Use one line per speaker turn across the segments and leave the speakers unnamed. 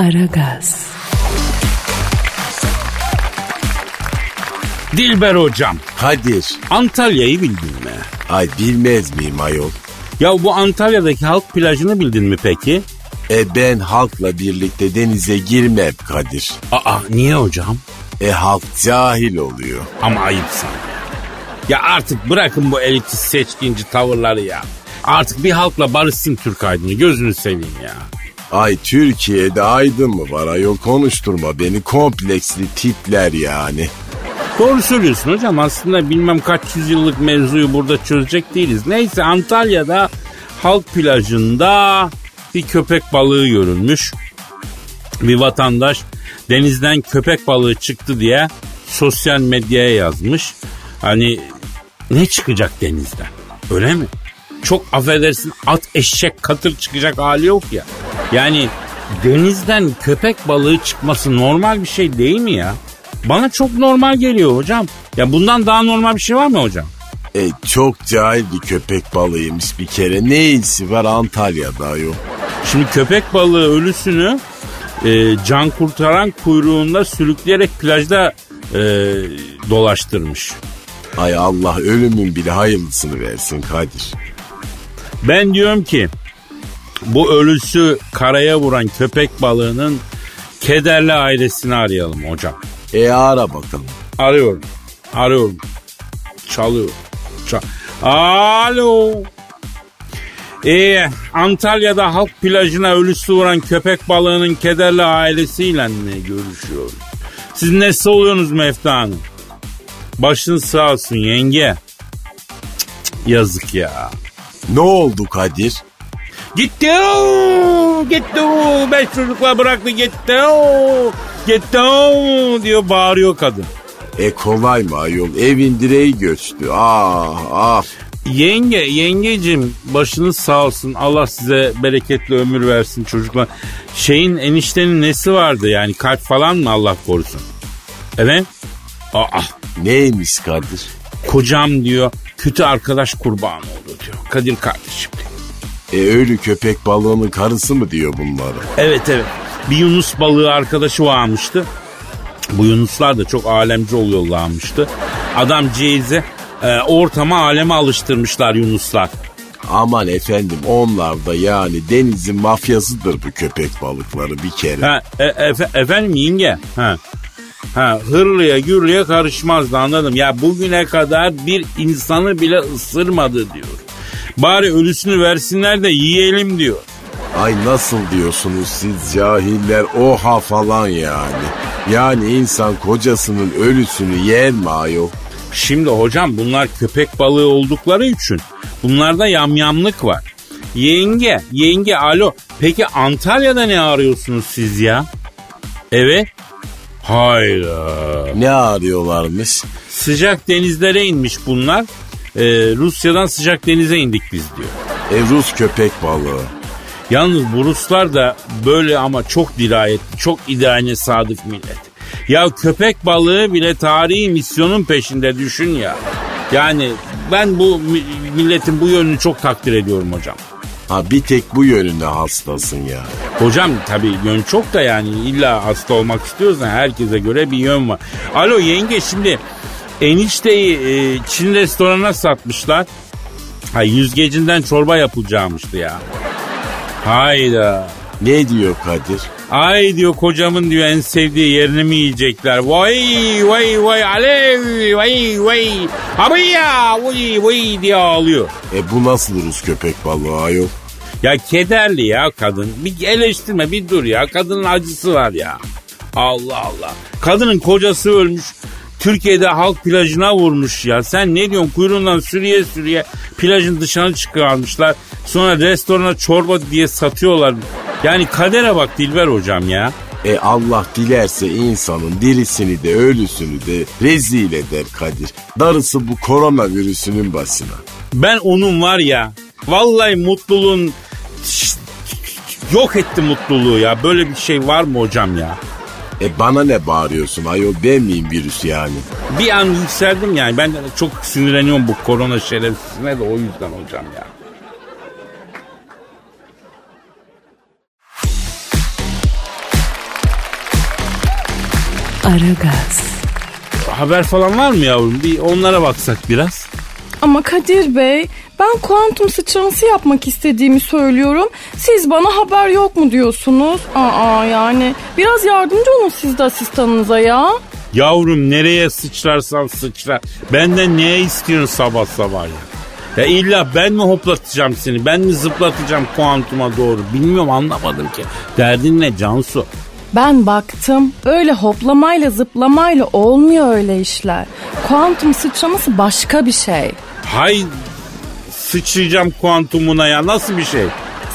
Aragaz.
Dilber hocam.
Kadir.
Antalya'yı bildin mi?
Ay bilmez miyim ayol?
Ya bu Antalya'daki halk plajını bildin mi peki?
E ben halkla birlikte denize girmem Kadir.
Aa niye hocam?
E halk cahil oluyor.
Ama ayıp sana ya. Artık bırakın bu elitist seçkinci tavırları ya. Artık bir halkla barışsın Türk aydını gözünü seveyim ya.
Ay Türkiye'de aydın mı var ayol konuşturma beni kompleksli tipler yani.
Doğru söylüyorsun hocam aslında bilmem kaç yüzyıllık mevzuyu burada çözecek değiliz. Neyse Antalya'da halk plajında bir köpek balığı görülmüş. Bir vatandaş denizden köpek balığı çıktı diye sosyal medyaya yazmış. Hani ne çıkacak denizden öyle mi? Çok affedersin at eşek katır çıkacak hali yok ya. Yani denizden köpek balığı çıkması normal bir şey değil mi ya? Bana çok normal geliyor hocam. Ya bundan daha normal bir şey var mı hocam?
E çok cahil bir köpek balığıymış bir kere. Ne iyisi var Antalya'da ayol.
Şimdi köpek balığı ölüsünü e, can kurtaran kuyruğunda sürükleyerek plajda e, dolaştırmış.
Ay Allah ölümün bile hayırlısını versin Kadir.
Ben diyorum ki bu ölüsü karaya vuran köpek balığının kederli ailesini arayalım hocam.
E ara bakalım.
Arıyorum. Arıyorum. Çalıyor. Çal Alo. Ee, Antalya'da halk plajına ölüsü vuran köpek balığının kederli ailesiyle ne görüşüyor? Siz nesi oluyorsunuz Mefta Hanım? Başın sağ olsun yenge. Cık, cık, yazık ya.
Ne oldu Kadir?
Gitti o, gitti o, beş çocukla bıraktı gitti o, gitti o diyor bağırıyor kadın.
E kolay mı ayol? Evin direği göçtü. Ah ah.
Yenge, yengecim başınız sağ olsun. Allah size bereketli ömür versin çocuklar. Şeyin eniştenin nesi vardı yani kalp falan mı Allah korusun? Evet. Aa,
Neymiş Kadir?
kocam diyor kötü arkadaş kurbanı oldu diyor. Kadir kardeşim.
E ölü köpek balığının karısı mı diyor bunları?
Evet evet. Bir Yunus balığı arkadaşı varmıştı. Bu Yunuslar da çok alemci oluyorlarmıştı. Adam Ceyiz'e e, ortama aleme alıştırmışlar Yunuslar.
Aman efendim onlar da yani denizin mafyasıdır bu köpek balıkları bir kere.
Ha, e, efe- efendim yenge. Ha. Ha, hırlıya gürlüye karışmazdı anladım. Ya bugüne kadar bir insanı bile ısırmadı diyor. Bari ölüsünü versinler de yiyelim diyor.
Ay nasıl diyorsunuz siz cahiller oha falan yani. Yani insan kocasının ölüsünü yer mi ayol?
Şimdi hocam bunlar köpek balığı oldukları için bunlarda yamyamlık var. Yenge, yenge alo. Peki Antalya'da ne arıyorsunuz siz ya? Evet. Hayda.
Ne arıyorlarmış?
Sıcak denizlere inmiş bunlar. Ee, Rusya'dan sıcak denize indik biz diyor.
E Rus köpek balığı.
Yalnız bu Ruslar da böyle ama çok dirayetli, çok idealine sadık millet. Ya köpek balığı bile tarihi misyonun peşinde düşün ya. Yani ben bu mi- milletin bu yönünü çok takdir ediyorum hocam.
Ha bir tek bu yönüne hastasın ya.
Hocam tabii yön çok da yani illa hasta olmak istiyorsan herkese göre bir yön var. Alo yenge şimdi enişteyi e, Çin restoranına satmışlar. Ha yüzgecinden çorba yapılacakmıştı ya. Hayda.
Ne diyor Kadir?
Ay diyor kocamın diyor en sevdiği yerini mi yiyecekler? Vay vay vay alev vay vay. Abi ya vay vay diye ağlıyor.
E bu nasıl Rus köpek balığı ayol?
Ya kederli ya kadın. Bir eleştirme bir dur ya. Kadının acısı var ya. Allah Allah. Kadının kocası ölmüş. Türkiye'de halk plajına vurmuş ya. Sen ne diyorsun? Kuyruğundan sürüye sürüye plajın dışına çıkarmışlar. Sonra restorana çorba diye satıyorlar. Yani kadere bak Dilber hocam ya.
E Allah dilerse insanın dirisini de ölüsünü de rezil eder Kadir. Darısı bu koronavirüsünün başına.
Ben onun var ya vallahi mutluluğun yok etti mutluluğu ya. Böyle bir şey var mı hocam ya?
E bana ne bağırıyorsun ayol ben miyim virüs yani?
Bir an yükseldim yani ben çok sinirleniyorum bu korona şerefsizine de o yüzden hocam ya.
Aragaz.
Haber falan var mı yavrum? Bir onlara baksak biraz.
Ama Kadir Bey ben kuantum sıçraması yapmak istediğimi söylüyorum. Siz bana haber yok mu diyorsunuz? Aa yani biraz yardımcı olun siz de asistanınıza ya.
Yavrum nereye sıçrarsan sıçra. Benden neye istiyorsun sabah sabah ya? Ya illa ben mi hoplatacağım seni? Ben mi zıplatacağım kuantuma doğru? Bilmiyorum anlamadım ki. Derdin ne Cansu?
Ben baktım öyle hoplamayla zıplamayla olmuyor öyle işler. Kuantum sıçraması başka bir şey.
Hay sıçrayacağım kuantumuna ya nasıl bir şey?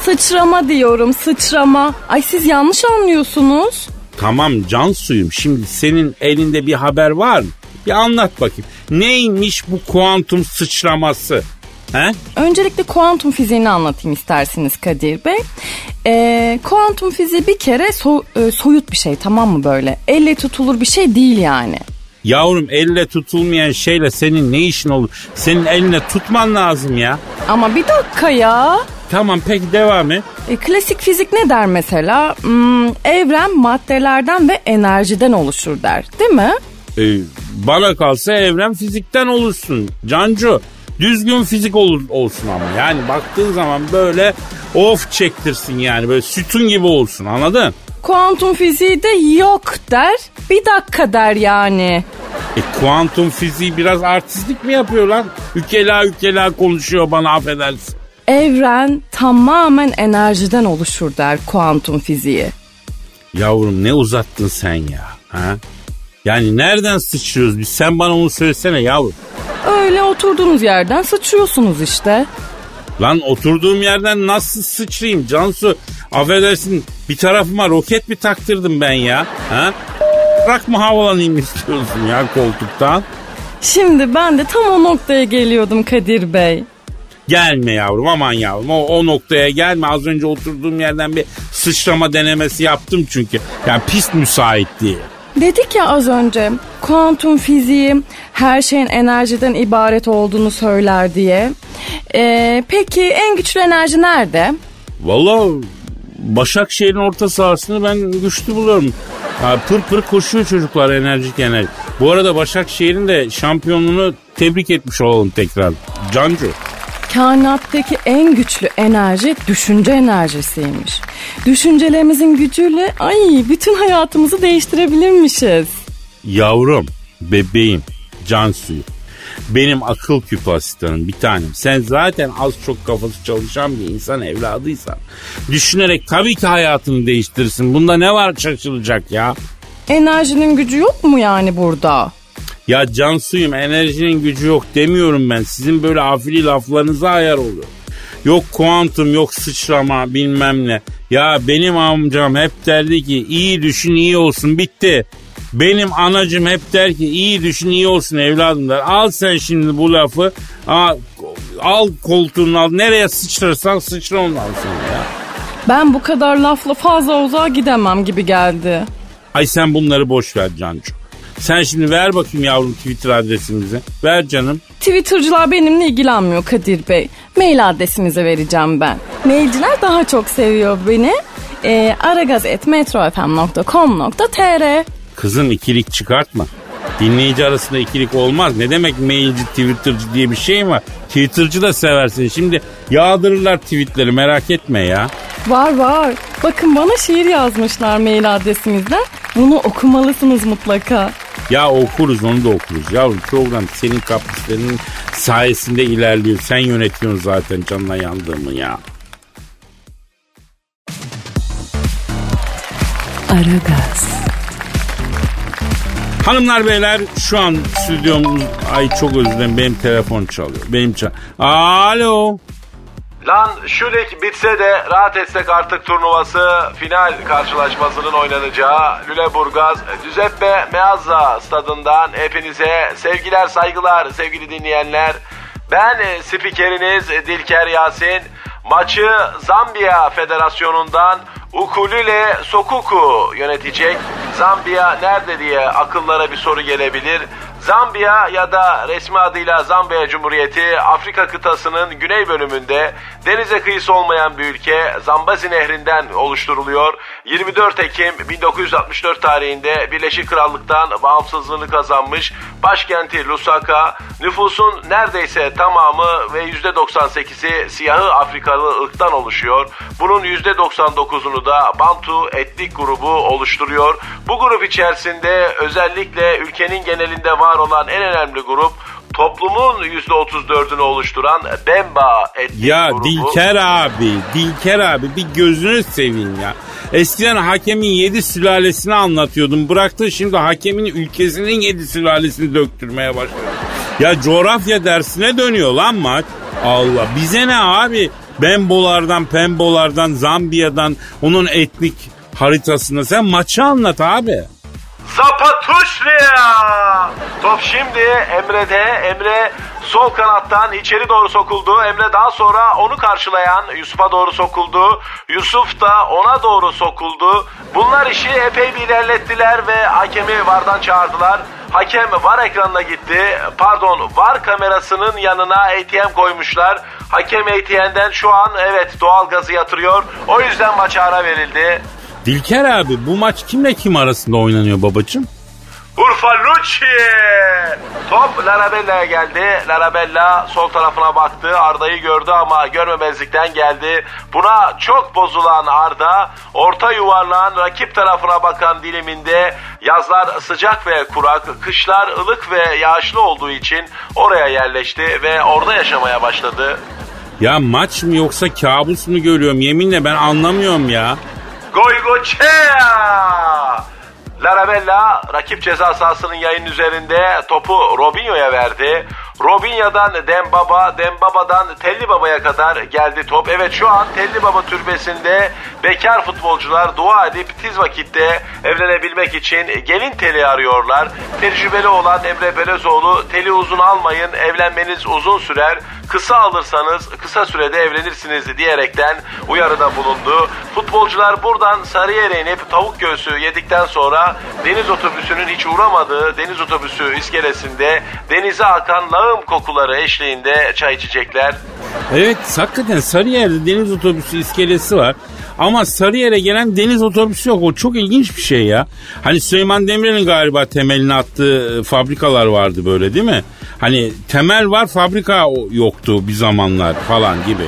Sıçrama diyorum sıçrama. Ay siz yanlış anlıyorsunuz.
Tamam can suyum şimdi senin elinde bir haber var mı? Bir anlat bakayım. Neymiş bu kuantum sıçraması? He?
Öncelikle kuantum fiziğini anlatayım isterseniz Kadir Bey. Ee, kuantum fiziği bir kere so- e, soyut bir şey tamam mı böyle? Elle tutulur bir şey değil yani.
Yavrum elle tutulmayan şeyle senin ne işin olur? Senin eline tutman lazım ya.
Ama bir dakika ya.
Tamam peki devam et.
E, klasik fizik ne der mesela? Hmm, evren maddelerden ve enerjiden oluşur der değil mi?
Ee, bana kalsa evren fizikten olursun. Cancu düzgün fizik olur, olsun ama. Yani baktığın zaman böyle of çektirsin yani böyle sütun gibi olsun anladın?
Kuantum fiziği de yok der. Bir dakika der yani.
E kuantum fiziği biraz artistlik mi yapıyor lan? Ükela ükela konuşuyor bana affedersin.
Evren tamamen enerjiden oluşur der kuantum fiziği.
Yavrum ne uzattın sen ya? Ha? Yani nereden sıçrıyoruz biz? Sen bana onu söylesene yavrum.
Öyle oturduğunuz yerden sıçrıyorsunuz işte.
Lan oturduğum yerden nasıl sıçrayım Cansu? Affedersin bir tarafıma roket mi taktırdım ben ya? Ha? Bırak mı havalanayım istiyorsun ya koltuktan?
Şimdi ben de tam o noktaya geliyordum Kadir Bey.
Gelme yavrum aman yavrum o, o noktaya gelme. Az önce oturduğum yerden bir sıçrama denemesi yaptım çünkü. Yani pist müsait diye.
Dedik ya az önce kuantum fiziği her şeyin enerjiden ibaret olduğunu söyler diye. Ee, peki en güçlü enerji nerede?
Valla Başakşehir'in orta sahasını ben güçlü buluyorum. Ha, pır pır koşuyor çocuklar enerjik enerji. Bu arada Başakşehir'in de şampiyonluğunu tebrik etmiş olalım tekrar. Cancu.
Kainattaki en güçlü enerji düşünce enerjisiymiş. Düşüncelerimizin gücüyle ay bütün hayatımızı değiştirebilirmişiz.
Yavrum, bebeğim, can suyu. Benim akıl küpü asistanım bir tanem. Sen zaten az çok kafası çalışan bir insan evladıysan. Düşünerek tabii ki hayatını değiştirirsin. Bunda ne var şaşılacak ya?
Enerjinin gücü yok mu yani burada?
Ya can suyum enerjinin gücü yok demiyorum ben. Sizin böyle afili laflarınıza ayar oluyor. Yok kuantum yok sıçrama bilmem ne. Ya benim amcam hep derdi ki iyi düşün iyi olsun bitti. Benim anacım hep der ki iyi düşün iyi olsun evladım der. Al sen şimdi bu lafı al, al koltuğunu al nereye sıçrarsan sıçra ondan sonra ya.
Ben bu kadar lafla fazla uzağa gidemem gibi geldi.
Ay sen bunları boş ver Cancu. Sen şimdi ver bakayım yavrum Twitter adresimizi. Ver canım.
Twitter'cılar benimle ilgilenmiyor Kadir Bey. Mail adresinizi vereceğim ben. Mailciler daha çok seviyor beni. E, aragaz.metrofm.com.tr
Kızım ikilik çıkartma. Dinleyici arasında ikilik olmaz. Ne demek mailci, twittercı diye bir şey mi var? Twittercı da seversin. Şimdi yağdırırlar tweetleri merak etme ya.
Var var. Bakın bana şiir yazmışlar mail adresimizden. Bunu okumalısınız mutlaka.
Ya okuruz onu da okuruz. Yavrum program senin kaprislerinin sayesinde ilerliyor. Sen yönetiyorsun zaten canına yandığımı ya.
Aragaz.
Hanımlar beyler şu an stüdyomuz ay çok özür dilerim benim telefon çalıyor. Benim çal. Alo.
Lan şu lig bitse de rahat etsek artık turnuvası final karşılaşmasının oynanacağı Lüleburgaz Giuseppe Meazza stadından hepinize sevgiler saygılar sevgili dinleyenler. Ben spikeriniz Dilker Yasin. Maçı Zambiya Federasyonu'ndan Ukulile Sokuku yönetecek. Zambiya nerede diye akıllara bir soru gelebilir. Zambiya ya da resmi adıyla Zambiya Cumhuriyeti Afrika kıtasının güney bölümünde denize kıyısı olmayan bir ülke Zambazi Nehri'nden oluşturuluyor. 24 Ekim 1964 tarihinde Birleşik Krallık'tan bağımsızlığını kazanmış başkenti Lusaka nüfusun neredeyse tamamı ve %98'i siyahı Afrikalı ırktan oluşuyor. Bunun %99'unu da Bantu etnik grubu oluşturuyor. Bu grup içerisinde özellikle ülkenin genelinde var olan en önemli grup toplumun %34'ünü oluşturan Bemba etnik
Ya
grubu.
Dilker abi, Dilker abi bir gözünü seveyim ya. Eskiden hakemin yedi sülalesini anlatıyordum. Bıraktın şimdi hakemin ülkesinin yedi sülalesini döktürmeye başladı. Ya coğrafya dersine dönüyor lan maç. Allah bize ne abi? Bembolardan, Pembolardan, Zambiya'dan onun etnik haritasını sen maçı anlat abi.
Zapatuşlia! Top şimdi Emre'de. Emre sol kanattan içeri doğru sokuldu. Emre daha sonra onu karşılayan Yusuf'a doğru sokuldu. Yusuf da ona doğru sokuldu. Bunlar işi epey bir ilerlettiler ve hakemi VAR'dan çağırdılar. Hakem VAR ekranına gitti. Pardon VAR kamerasının yanına ATM koymuşlar. Hakem ATM'den şu an evet doğal gazı yatırıyor. O yüzden maça ara verildi.
Dilker abi bu maç kimle kim arasında oynanıyor babacığım?
Urfa Lucci. Top Larabella'ya geldi. Larabella sol tarafına baktı. Arda'yı gördü ama görmemezlikten geldi. Buna çok bozulan Arda orta yuvarlağın rakip tarafına bakan diliminde yazlar sıcak ve kurak, kışlar ılık ve yağışlı olduğu için oraya yerleşti ve orada yaşamaya başladı.
Ya maç mı yoksa kabus mu görüyorum yeminle ben anlamıyorum ya.
Goygoçea! Larabella rakip ceza sahasının yayın üzerinde topu Robinho'ya verdi. Robinho'dan Dembaba, Dembaba'dan Telli Baba'ya kadar geldi top. Evet şu an Telli Baba türbesinde bekar futbolcular dua edip tiz vakitte evlenebilmek için gelin teli arıyorlar. Tecrübeli olan Emre Belözoğlu teli uzun almayın evlenmeniz uzun sürer. Kısa alırsanız kısa sürede evlenirsiniz diyerekten uyarıda bulundu. Futbolcular buradan Sarıyer'e inip tavuk göğsü yedikten sonra deniz otobüsünün hiç uğramadığı deniz otobüsü iskelesinde denize akan lağım kokuları eşliğinde çay içecekler.
Evet hakikaten Sarıyer'de deniz otobüsü iskelesi var. Ama Sarıyer'e gelen deniz otobüsü yok. O çok ilginç bir şey ya. Hani Süleyman Demirel'in galiba temelini attığı fabrikalar vardı böyle değil mi? Hani temel var fabrika yoktu bir zamanlar falan gibi.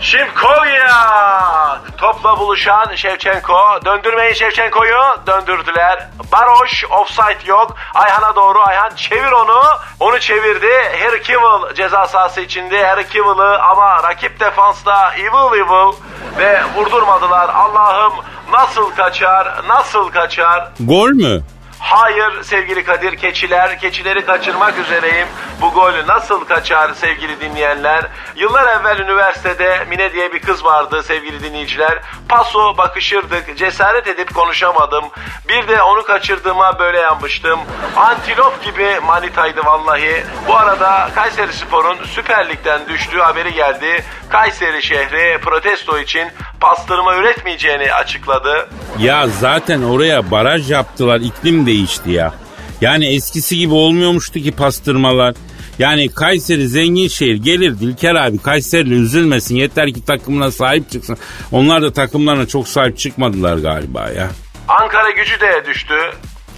Şimkovya! Topla buluşan Şevçenko. Döndürmeyin Şevçenko'yu. Döndürdüler. Baroş offside yok. Ayhan'a doğru Ayhan çevir onu. Onu çevirdi. Harry Kewell ceza sahası içinde. Harry Kewell'ı ama rakip defansta evil evil ve vurdurmadılar. Allah'ım nasıl kaçar, nasıl kaçar?
Gol mü?
Hayır sevgili Kadir Keçiler, keçileri kaçırmak üzereyim. Bu golü nasıl kaçar sevgili dinleyenler? Yıllar evvel üniversitede Mine diye bir kız vardı sevgili dinleyiciler. Paso bakışırdık, cesaret edip konuşamadım. Bir de onu kaçırdığıma böyle yanmıştım. Antilop gibi manitaydı vallahi. Bu arada Kayseri Spor'un Süper Lig'den düştüğü haberi geldi. Kayseri şehri protesto için pastırma üretmeyeceğini açıkladı.
Ya zaten oraya baraj yaptılar iklim değişti ya. Yani eskisi gibi olmuyormuştu ki pastırmalar. Yani Kayseri zengin şehir gelir Dilker abi Kayseri'li üzülmesin yeter ki takımına sahip çıksın. Onlar da takımlarına çok sahip çıkmadılar galiba ya.
Ankara gücü de düştü.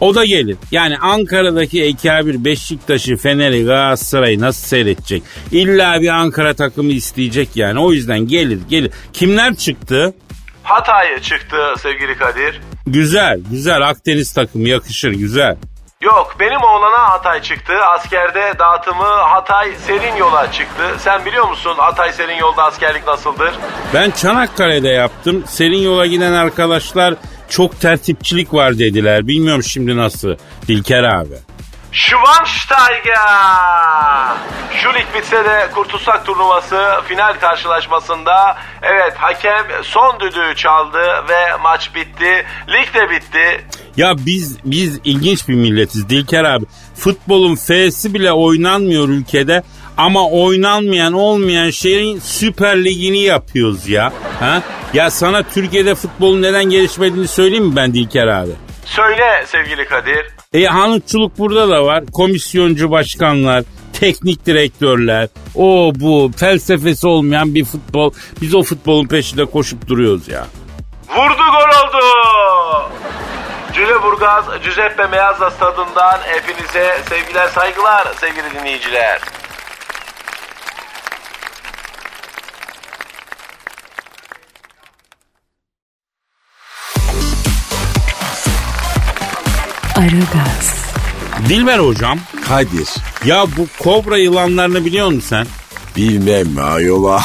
O da gelir. Yani Ankara'daki Ekabir Beşiktaş'ı, Fener'i, Galatasaray'ı nasıl seyredecek? İlla bir Ankara takımı isteyecek yani. O yüzden gelir gelir. Kimler çıktı?
Hatay çıktı sevgili Kadir.
Güzel güzel Akdeniz takımı yakışır güzel.
Yok benim oğlana Hatay çıktı. Askerde dağıtımı Hatay Serin Yol'a çıktı. Sen biliyor musun Hatay Serin Yol'da askerlik nasıldır?
Ben Çanakkale'de yaptım. Serin yola giden arkadaşlar çok tertipçilik var dediler. Bilmiyorum şimdi nasıl. Dilker abi.
Schweinsteiger! Şu lig bitse de Kurtulsak turnuvası final karşılaşmasında evet hakem son düdüğü çaldı ve maç bitti. Lig de bitti.
Ya biz biz ilginç bir milletiz Dilker abi. Futbolun F'si bile oynanmıyor ülkede. Ama oynanmayan olmayan şeyin Süper Lig'ini yapıyoruz ya. Ha? Ya sana Türkiye'de futbolun neden gelişmediğini söyleyeyim mi ben Dilker abi?
Söyle sevgili Kadir.
E hanutçuluk burada da var. Komisyoncu başkanlar, teknik direktörler, o bu felsefesi olmayan bir futbol. Biz o futbolun peşinde koşup duruyoruz ya.
Vurdu gol oldu. Cüleburgaz Giuseppe Meazza stadından hepinize sevgiler saygılar sevgili dinleyiciler.
Aragaz,
Dilber hocam,
Kadir.
ya bu kobra yılanlarını biliyor musun sen?
Bilmem ayola.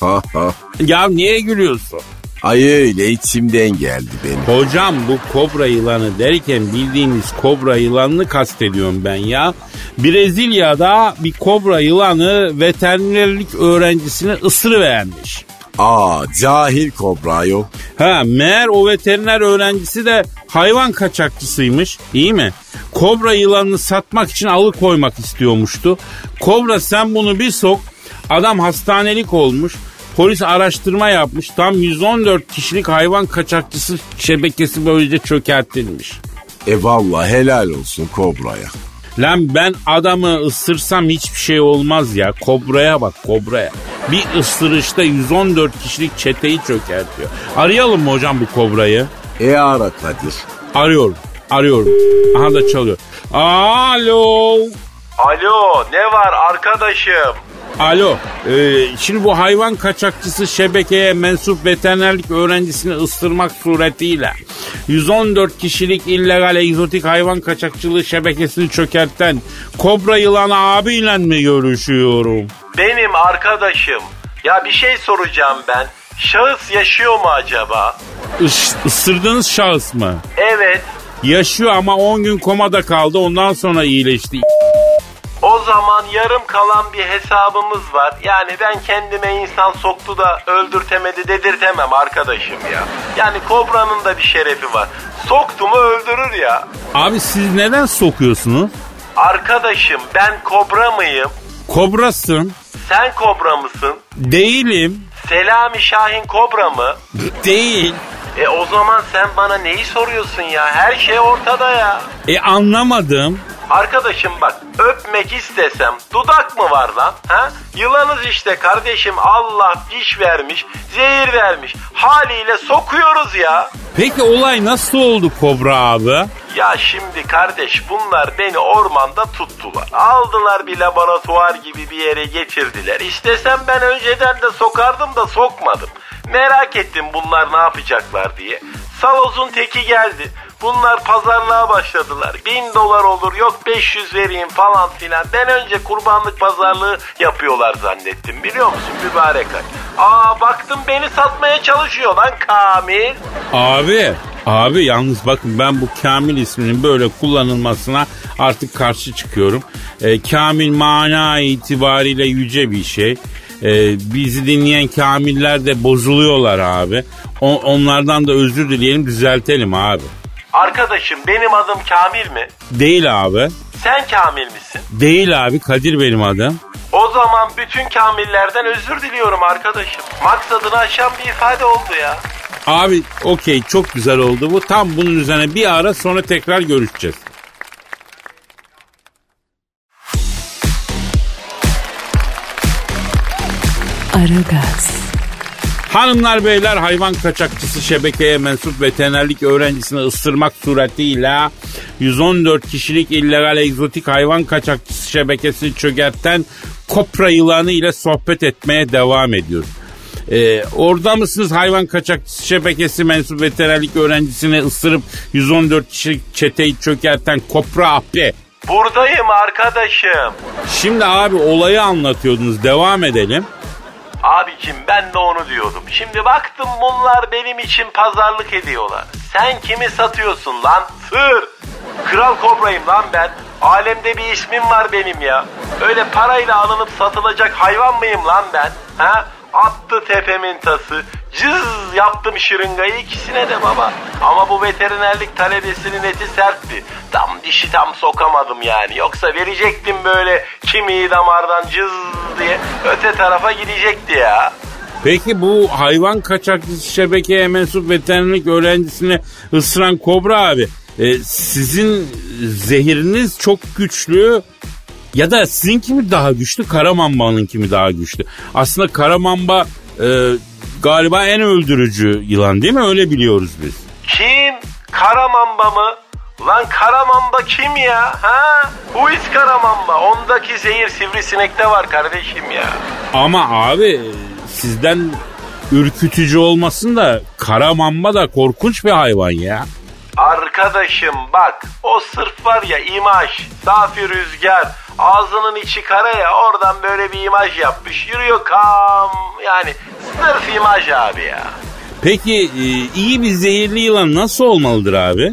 Ya niye gülüyorsun?
Ay öyle içimden geldi benim.
Hocam bu kobra yılanı derken bildiğiniz kobra yılanını kastediyorum ben ya. Brezilya'da bir kobra yılanı veterinerlik öğrencisini ısırıvermiş.
Aa cahil kobra yok.
Ha meğer o veteriner öğrencisi de hayvan kaçakçısıymış. İyi mi? Kobra yılanını satmak için alıkoymak istiyormuştu. Kobra sen bunu bir sok. Adam hastanelik olmuş. Polis araştırma yapmış. Tam 114 kişilik hayvan kaçakçısı şebekesi böylece çökertilmiş.
E valla helal olsun kobraya.
Lan ben adamı ısırsam hiçbir şey olmaz ya. Kobraya bak kobraya. Bir ısırışta 114 kişilik çeteyi çökertiyor. Arayalım mı hocam bu kobrayı?
E ara Kadir.
Arıyorum. Arıyorum. Aha da çalıyor. Alo.
Alo ne var arkadaşım?
Alo. Ee, şimdi bu hayvan kaçakçısı şebekeye mensup veterinerlik öğrencisini ısırmak suretiyle 114 kişilik illegal egzotik hayvan kaçakçılığı şebekesini çökerten kobra yılanı abiyle mi görüşüyorum?
Benim arkadaşım. Ya bir şey soracağım ben. Şahıs yaşıyor mu acaba?
Is, ısırdığınız şahıs mı?
Evet.
Yaşıyor ama 10 gün komada kaldı ondan sonra iyileşti.
O zaman yarım kalan bir hesabımız var. Yani ben kendime insan soktu da öldürtemedi dedirtemem arkadaşım ya. Yani kobranın da bir şerefi var. Soktu mu öldürür ya.
Abi siz neden sokuyorsunuz?
Arkadaşım ben kobra mıyım?
Kobrasın.
Sen kobra mısın?
Değilim.
Selami Şahin kobra mı?
Değil.
E o zaman sen bana neyi soruyorsun ya? Her şey ortada ya.
E anlamadım.
Arkadaşım bak öpmek istesem dudak mı var lan? Ha? Yılanız işte kardeşim Allah diş vermiş, zehir vermiş. Haliyle sokuyoruz ya.
Peki olay nasıl oldu Kobra abi?
Ya şimdi kardeş bunlar beni ormanda tuttular. Aldılar bir laboratuvar gibi bir yere getirdiler. İstesem ben önceden de sokardım da sokmadım. Merak ettim bunlar ne yapacaklar diye. Salozun teki geldi. Bunlar pazarlığa başladılar. Bin dolar olur yok 500 vereyim falan filan. Ben önce kurbanlık pazarlığı yapıyorlar zannettim biliyor musun mübarek ay. Aa baktım beni satmaya çalışıyor lan Kamil.
Abi, abi yalnız bakın ben bu Kamil isminin böyle kullanılmasına artık karşı çıkıyorum. E, Kamil mana itibariyle yüce bir şey. E, bizi dinleyen Kamiller de bozuluyorlar abi. O- onlardan da özür dileyelim düzeltelim abi.
Arkadaşım benim adım Kamil mi?
Değil abi.
Sen Kamil misin?
Değil abi Kadir benim adım.
O zaman bütün kamillerden özür diliyorum arkadaşım. Maksadını aşan bir ifade oldu ya.
Abi okey çok güzel oldu bu. Tam bunun üzerine bir ara sonra tekrar görüşeceğiz.
Aragaz,
Hanımlar beyler hayvan kaçakçısı şebekeye mensup veterinerlik öğrencisini ısırmak suretiyle 114 kişilik illegal egzotik hayvan kaçakçısı şebekesini çökerten kopra yılanı ile sohbet etmeye devam ediyoruz. Ee, orada mısınız hayvan kaçakçısı şebekesi mensup veterinerlik öğrencisini ısırıp 114 kişilik çeteyi çökerten kopra abi?
Buradayım arkadaşım.
Şimdi abi olayı anlatıyordunuz devam edelim.
Abicim ben de onu diyordum. Şimdi baktım bunlar benim için pazarlık ediyorlar. Sen kimi satıyorsun lan? Sır. Kral kobrayım lan ben. Alemde bir ismim var benim ya. Öyle parayla alınıp satılacak hayvan mıyım lan ben? Ha? Attı tepemin tası. Cız yaptım şırıngayı ikisine de baba. Ama bu veterinerlik talebesinin eti sertti. Tam dişi tam sokamadım yani. Yoksa verecektim böyle kimiği damardan cız diye öte tarafa gidecekti ya.
Peki bu hayvan kaçakçısı şebekeye mensup veterinerlik öğrencisini ısıran kobra abi e, sizin zehiriniz çok güçlü ya da sizinki mi daha güçlü Karamamba'nınki mi daha güçlü? Aslında Karamamba e, galiba en öldürücü yılan değil mi? Öyle biliyoruz biz.
Kim? Karamamba mı? Lan Karamamba kim ya? Ha? Who is Karamamba? Ondaki zehir sivrisinekte var kardeşim ya.
Ama abi e, sizden ürkütücü olmasın da Karamamba da korkunç bir hayvan ya.
Arkadaşım bak o sırf var ya imaj, safi rüzgar, ağzının içi kara ya oradan böyle bir imaj yapmış. Yürüyor kam yani sırf imaj abi ya.
Peki e, iyi bir zehirli yılan nasıl olmalıdır abi?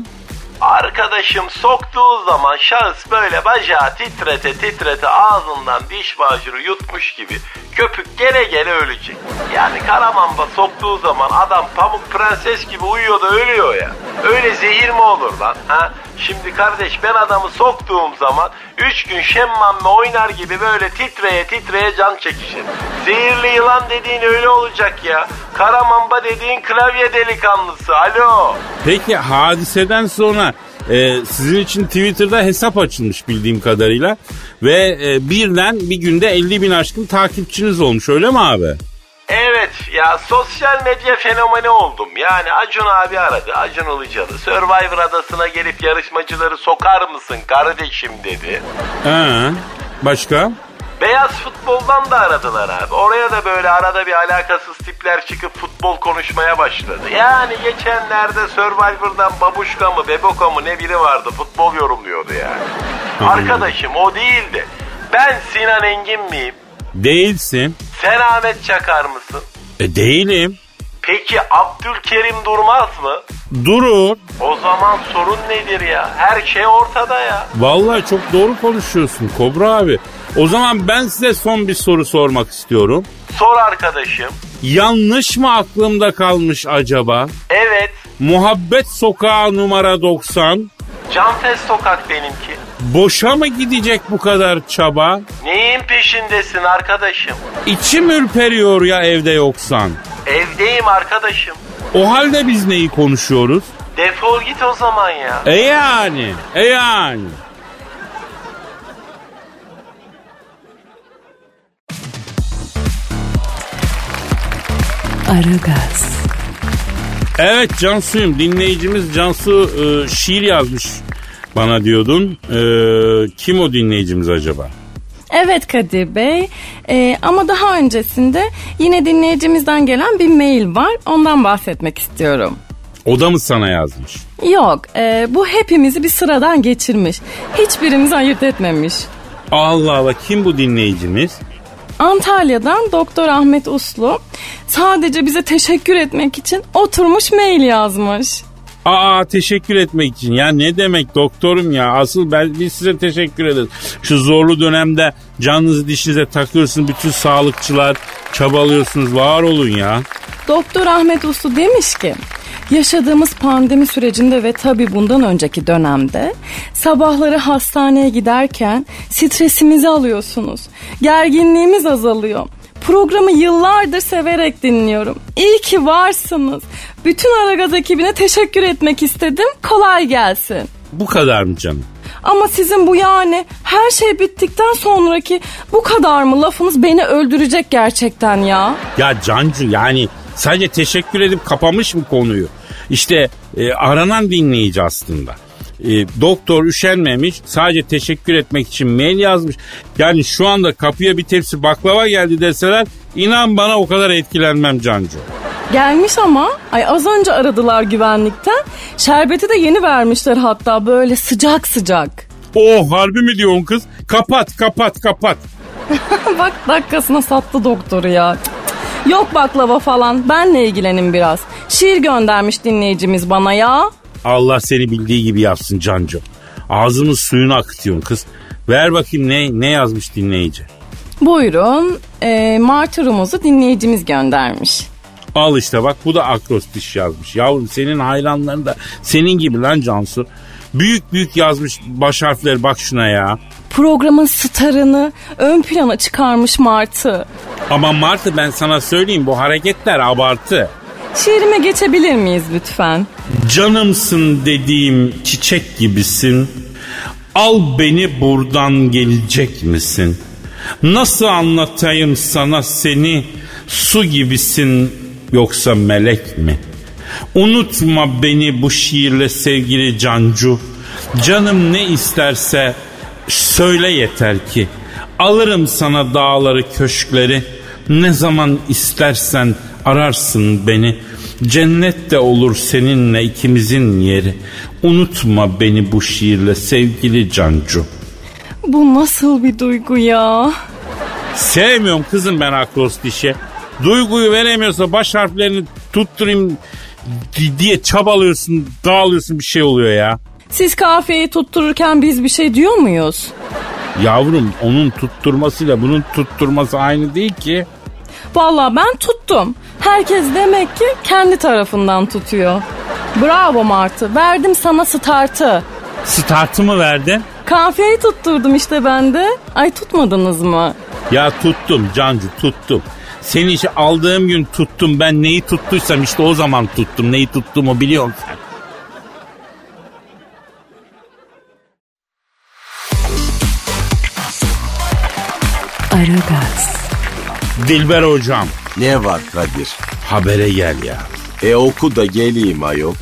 Arkadaşım soktuğu zaman şahıs böyle bacağı titrete titrete ağzından diş macunu yutmuş gibi köpük gele gele ölecek. Yani karamamba soktuğu zaman adam pamuk prenses gibi uyuyor da ölüyor ya. Öyle zehir mi olur lan? Ha? Şimdi kardeş ben adamı soktuğum zaman 3 gün şemmamme oynar gibi böyle titreye titreye can çekişir. Zehirli yılan dediğin öyle olacak ya. Karamamba dediğin klavye delikanlısı. Alo.
Peki hadiseden sonra e, sizin için Twitter'da hesap açılmış bildiğim kadarıyla ve e, birden bir günde 50 bin aşkın takipçiniz olmuş öyle mi abi?
Evet ya sosyal medya fenomeni oldum. Yani Acun abi aradı. Acun Ilıcalı. Survivor adasına gelip yarışmacıları sokar mısın kardeşim dedi.
Ha, başka?
Beyaz futboldan da aradılar abi. Oraya da böyle arada bir alakasız tipler çıkıp futbol konuşmaya başladı. Yani geçenlerde Survivor'dan Babuşka mı Beboka mı ne biri vardı futbol yorumluyordu yani. Arkadaşım o değildi. Ben Sinan Engin miyim?
Değilsin.
Sen Ahmet Çakar mısın?
E değilim.
Peki Abdülkerim Durmaz mı?
Durur.
O zaman sorun nedir ya? Her şey ortada ya.
Vallahi çok doğru konuşuyorsun Kobra abi. O zaman ben size son bir soru sormak istiyorum.
Sor arkadaşım.
Yanlış mı aklımda kalmış acaba?
Evet.
Muhabbet Sokağı numara 90.
Canfes Sokak benimki.
Boşa mı gidecek bu kadar çaba?
Neyin peşindesin arkadaşım?
İçim ürperiyor ya evde yoksan.
Evdeyim arkadaşım.
O halde biz neyi konuşuyoruz?
Defol git o zaman ya.
E yani, e yani.
Aragaz,
Evet Cansu'yum dinleyicimiz Cansu e, şiir yazmış bana diyordun. E, kim o dinleyicimiz acaba?
Evet Kadir Bey Ee, ama daha öncesinde yine dinleyicimizden gelen bir mail var ondan bahsetmek istiyorum.
O da mı sana yazmış?
Yok e, bu hepimizi bir sıradan geçirmiş. Hiçbirimizi ayırt etmemiş.
Allah Allah kim bu dinleyicimiz?
Antalya'dan Doktor Ahmet Uslu sadece bize teşekkür etmek için oturmuş mail yazmış.
Aa teşekkür etmek için. Ya ne demek doktorum ya. Asıl ben biz size teşekkür ederiz. Şu zorlu dönemde canınızı dişinize takıyorsunuz. Bütün sağlıkçılar çabalıyorsunuz. Var olun ya.
Doktor Ahmet Uslu demiş ki yaşadığımız pandemi sürecinde ve tabi bundan önceki dönemde sabahları hastaneye giderken stresimizi alıyorsunuz. Gerginliğimiz azalıyor. Programı yıllardır severek dinliyorum. İyi ki varsınız. Bütün Aragaz ekibine teşekkür etmek istedim. Kolay gelsin.
Bu kadar mı canım?
Ama sizin bu yani her şey bittikten sonraki bu kadar mı lafınız beni öldürecek gerçekten ya.
Ya Cancu yani sadece teşekkür edip kapamış mı konuyu? İşte e, aranan dinleyici aslında. E, doktor üşenmemiş sadece teşekkür etmek için mail yazmış. Yani şu anda kapıya bir tepsi baklava geldi deseler inan bana o kadar etkilenmem Cancu.
Gelmiş ama ay az önce aradılar güvenlikten. Şerbeti de yeni vermişler hatta böyle sıcak sıcak.
Oh harbi mi diyorsun kız? Kapat kapat kapat.
Bak dakikasına sattı doktoru ya. Cık. Yok baklava falan benle ilgilenin biraz. Şiir göndermiş dinleyicimiz bana ya.
Allah seni bildiği gibi yapsın Cancu. Ağzımın suyunu akıtıyorsun kız. Ver bakayım ne ne yazmış dinleyici.
Buyurun e, martırımızı dinleyicimiz göndermiş.
Al işte bak bu da akrostiş yazmış. Yavrum senin hayranların da senin gibi lan Cansu. Büyük büyük yazmış baş harfleri bak şuna ya.
Programın starını ön plana çıkarmış Martı.
Ama Martı ben sana söyleyeyim bu hareketler abartı.
Şiirime geçebilir miyiz lütfen?
Canımsın dediğim çiçek gibisin. Al beni buradan gelecek misin? Nasıl anlatayım sana seni? Su gibisin yoksa melek mi? Unutma beni bu şiirle sevgili Cancu. Canım ne isterse söyle yeter ki. Alırım sana dağları köşkleri. Ne zaman istersen ararsın beni. Cennet de olur seninle ikimizin yeri. Unutma beni bu şiirle sevgili Cancu.
Bu nasıl bir duygu ya?
Sevmiyorum kızım ben akrostişi. Duyguyu veremiyorsa baş harflerini tutturayım diye çabalıyorsun, dağılıyorsun bir şey oluyor ya.
Siz kafeyi tuttururken biz bir şey diyor muyuz?
Yavrum onun tutturmasıyla bunun tutturması aynı değil ki.
Vallahi ben tuttum. Herkes demek ki kendi tarafından tutuyor. Bravo Martı. Verdim sana startı.
Startı mı verdin?
Kafeyi tutturdum işte ben de. Ay tutmadınız mı?
Ya tuttum Cancu tuttum. Seni işe aldığım gün tuttum. Ben neyi tuttuysam işte o zaman tuttum. Neyi tuttuğumu biliyorum sen.
Aragaz,
Dilber hocam
Ne var Kadir?
habere gel ya.
E oku da geleyim ayol.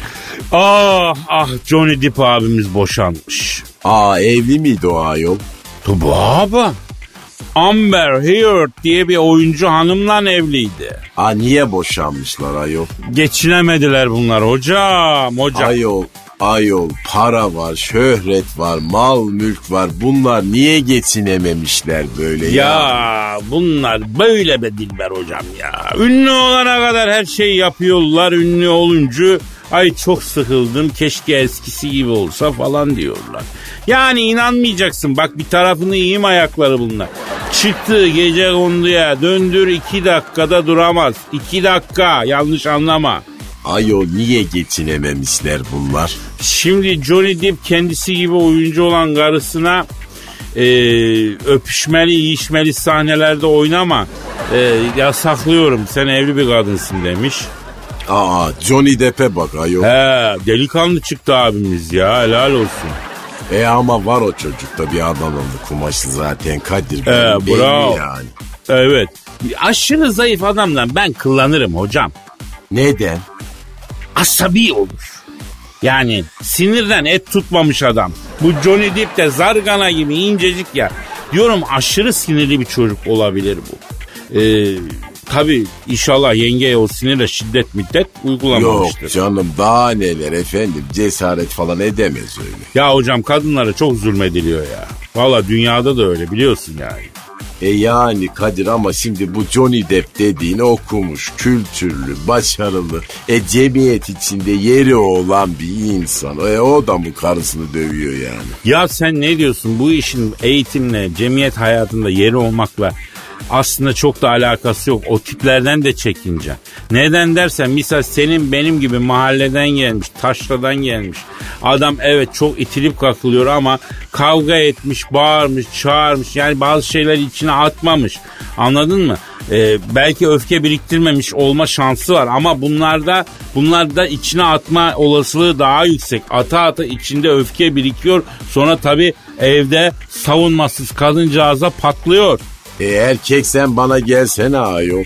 Ah ah Johnny Depp abimiz boşanmış.
Aa evli miydi o ayol?
Tabi abi. Amber Heard diye bir oyuncu hanımla evliydi.
Aa niye boşanmışlar ayol?
Geçinemediler bunlar hocam hocam.
Ayol, ayol para var, şöhret var, mal mülk var. Bunlar niye geçinememişler böyle ya?
Ya bunlar böyle be Dilber hocam ya. Ünlü olana kadar her şeyi yapıyorlar. Ünlü olunca ay çok sıkıldım keşke eskisi gibi olsa falan diyorlar. Yani inanmayacaksın bak bir tarafını yiyeyim ayakları bunlar. Çıktı gece konduya döndür iki dakikada duramaz. İki dakika yanlış anlama.
Ayol niye geçinememişler bunlar?
Şimdi Johnny Depp kendisi gibi oyuncu olan karısına e, öpüşmeli, yiyişmeli sahnelerde oynama. E, yasaklıyorum sen evli bir kadınsın demiş.
Aa Johnny Depp'e bak ayol.
He delikanlı çıktı abimiz ya helal olsun.
E ama var o çocukta bir Adanalı kumaşı zaten Kadir. Belli
bravo.
yani.
Evet. Aşırı zayıf adamdan ben kullanırım hocam.
Neden?
Asabi olur. Yani sinirden et tutmamış adam. Bu Johnny Depp de zargana gibi incecik ya. Diyorum aşırı sinirli bir çocuk olabilir bu. Ee, Tabi inşallah yengeye o sinirle şiddet müddet uygulamamıştır.
Yok canım daha neler efendim cesaret falan edemez öyle.
Ya hocam kadınlara çok zulmediliyor ya. Valla dünyada da öyle biliyorsun yani.
E yani Kadir ama şimdi bu Johnny Depp dediğini okumuş, kültürlü, başarılı, e cemiyet içinde yeri olan bir insan. E o da mı karısını dövüyor yani?
Ya sen ne diyorsun bu işin eğitimle, cemiyet hayatında yeri olmakla aslında çok da alakası yok. O tiplerden de çekince. Neden dersen misal senin benim gibi mahalleden gelmiş, taşradan gelmiş. Adam evet çok itilip kakılıyor ama kavga etmiş, bağırmış, çağırmış. Yani bazı şeyleri içine atmamış. Anladın mı? Ee, belki öfke biriktirmemiş olma şansı var ama bunlarda bunlarda içine atma olasılığı daha yüksek. Ata ata içinde öfke birikiyor. Sonra tabii evde savunmasız kadıncağıza patlıyor.
E erkek sen bana gelsene ayol.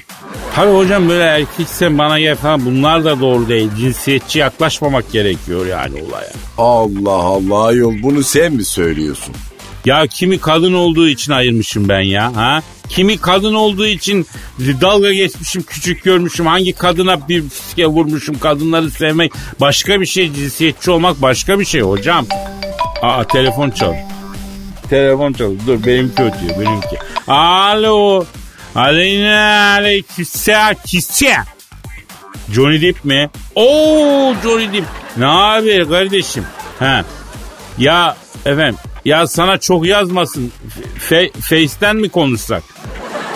Tabii hocam böyle erkeksen bana gel falan bunlar da doğru değil. Cinsiyetçi yaklaşmamak gerekiyor yani olaya.
Allah Allah ayol bunu sen mi söylüyorsun?
Ya kimi kadın olduğu için ayırmışım ben ya. Ha? Kimi kadın olduğu için dalga geçmişim, küçük görmüşüm. Hangi kadına bir fiske vurmuşum. Kadınları sevmek başka bir şey. Cinsiyetçi olmak başka bir şey hocam. Aa telefon çal. Telefon çal. Dur benimki ötüyor benimki. Alo. Aleyna aleykümselam. Kisse. Johnny Depp mi? Oo Johnny Depp. Ne haber kardeşim? Ha. Ya efendim ya sana çok yazmasın. Fe, Face'ten mi konuşsak?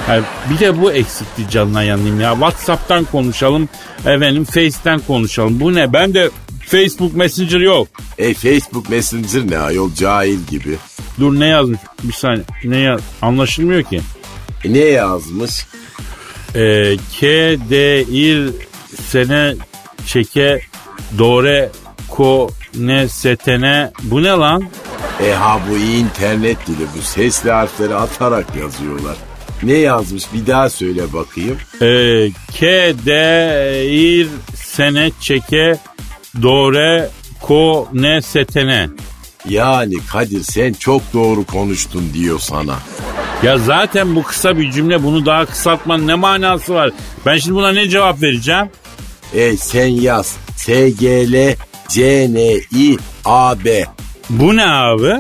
Ha, bir de bu eksikti canına yanayım ya. Whatsapp'tan konuşalım. Efendim Face'ten konuşalım. Bu ne? Ben de Facebook Messenger yok.
E Facebook Messenger ne ayol cahil gibi.
Dur ne yazmış? Bir saniye. Ne yaz? Anlaşılmıyor ki.
E, ne yazmış?
Ee, K, D, İr, sene, çeke, dore, ko ne setene bu ne lan?
E ha bu internet dili bu sesli harfleri atarak yazıyorlar. Ne yazmış bir daha söyle bakayım.
Ee, ke de ir sene çeke dore ko ne setene.
Yani Kadir sen çok doğru konuştun diyor sana.
Ya zaten bu kısa bir cümle bunu daha kısaltmanın ne manası var? Ben şimdi buna ne cevap vereceğim?
E sen yaz. S G L C N I A B.
Bu ne abi?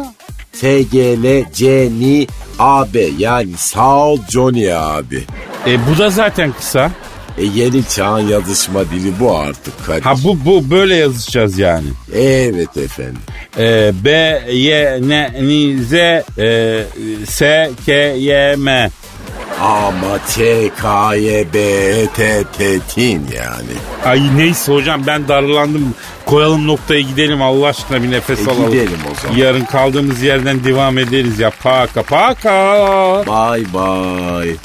S G L C N A B yani sağ ol Johnny abi.
E bu da zaten kısa.
E yeni çağın yazışma dili bu artık Kadir.
Ha bu bu böyle yazışacağız yani.
Evet efendim.
E, B Y N N Z e, S K Y M.
Ama Ç K Y B E T T Tin yani.
Ay neyse hocam ben darlandım. Koyalım noktaya gidelim Allah aşkına bir nefes
E
alalım.
gidelim o zaman.
Yarın kaldığımız yerden devam ederiz ya. Paka paka.
Bye bye.